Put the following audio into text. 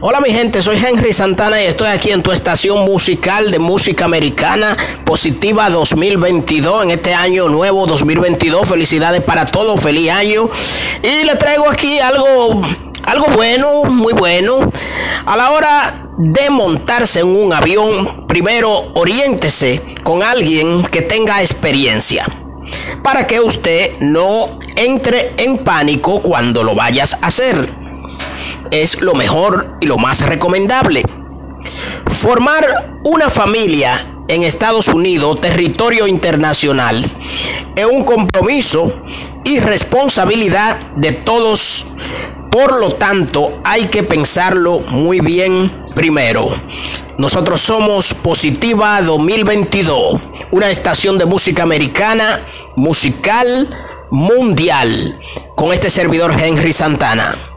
Hola mi gente, soy Henry Santana y estoy aquí en tu estación musical de música americana positiva 2022, en este año nuevo 2022. Felicidades para todos, feliz año. Y le traigo aquí algo, algo bueno, muy bueno. A la hora de montarse en un avión, primero oriéntese con alguien que tenga experiencia para que usted no entre en pánico cuando lo vayas a hacer es lo mejor y lo más recomendable. Formar una familia en Estados Unidos, territorio internacional, es un compromiso y responsabilidad de todos. Por lo tanto, hay que pensarlo muy bien primero. Nosotros somos Positiva 2022, una estación de música americana, musical, mundial, con este servidor Henry Santana.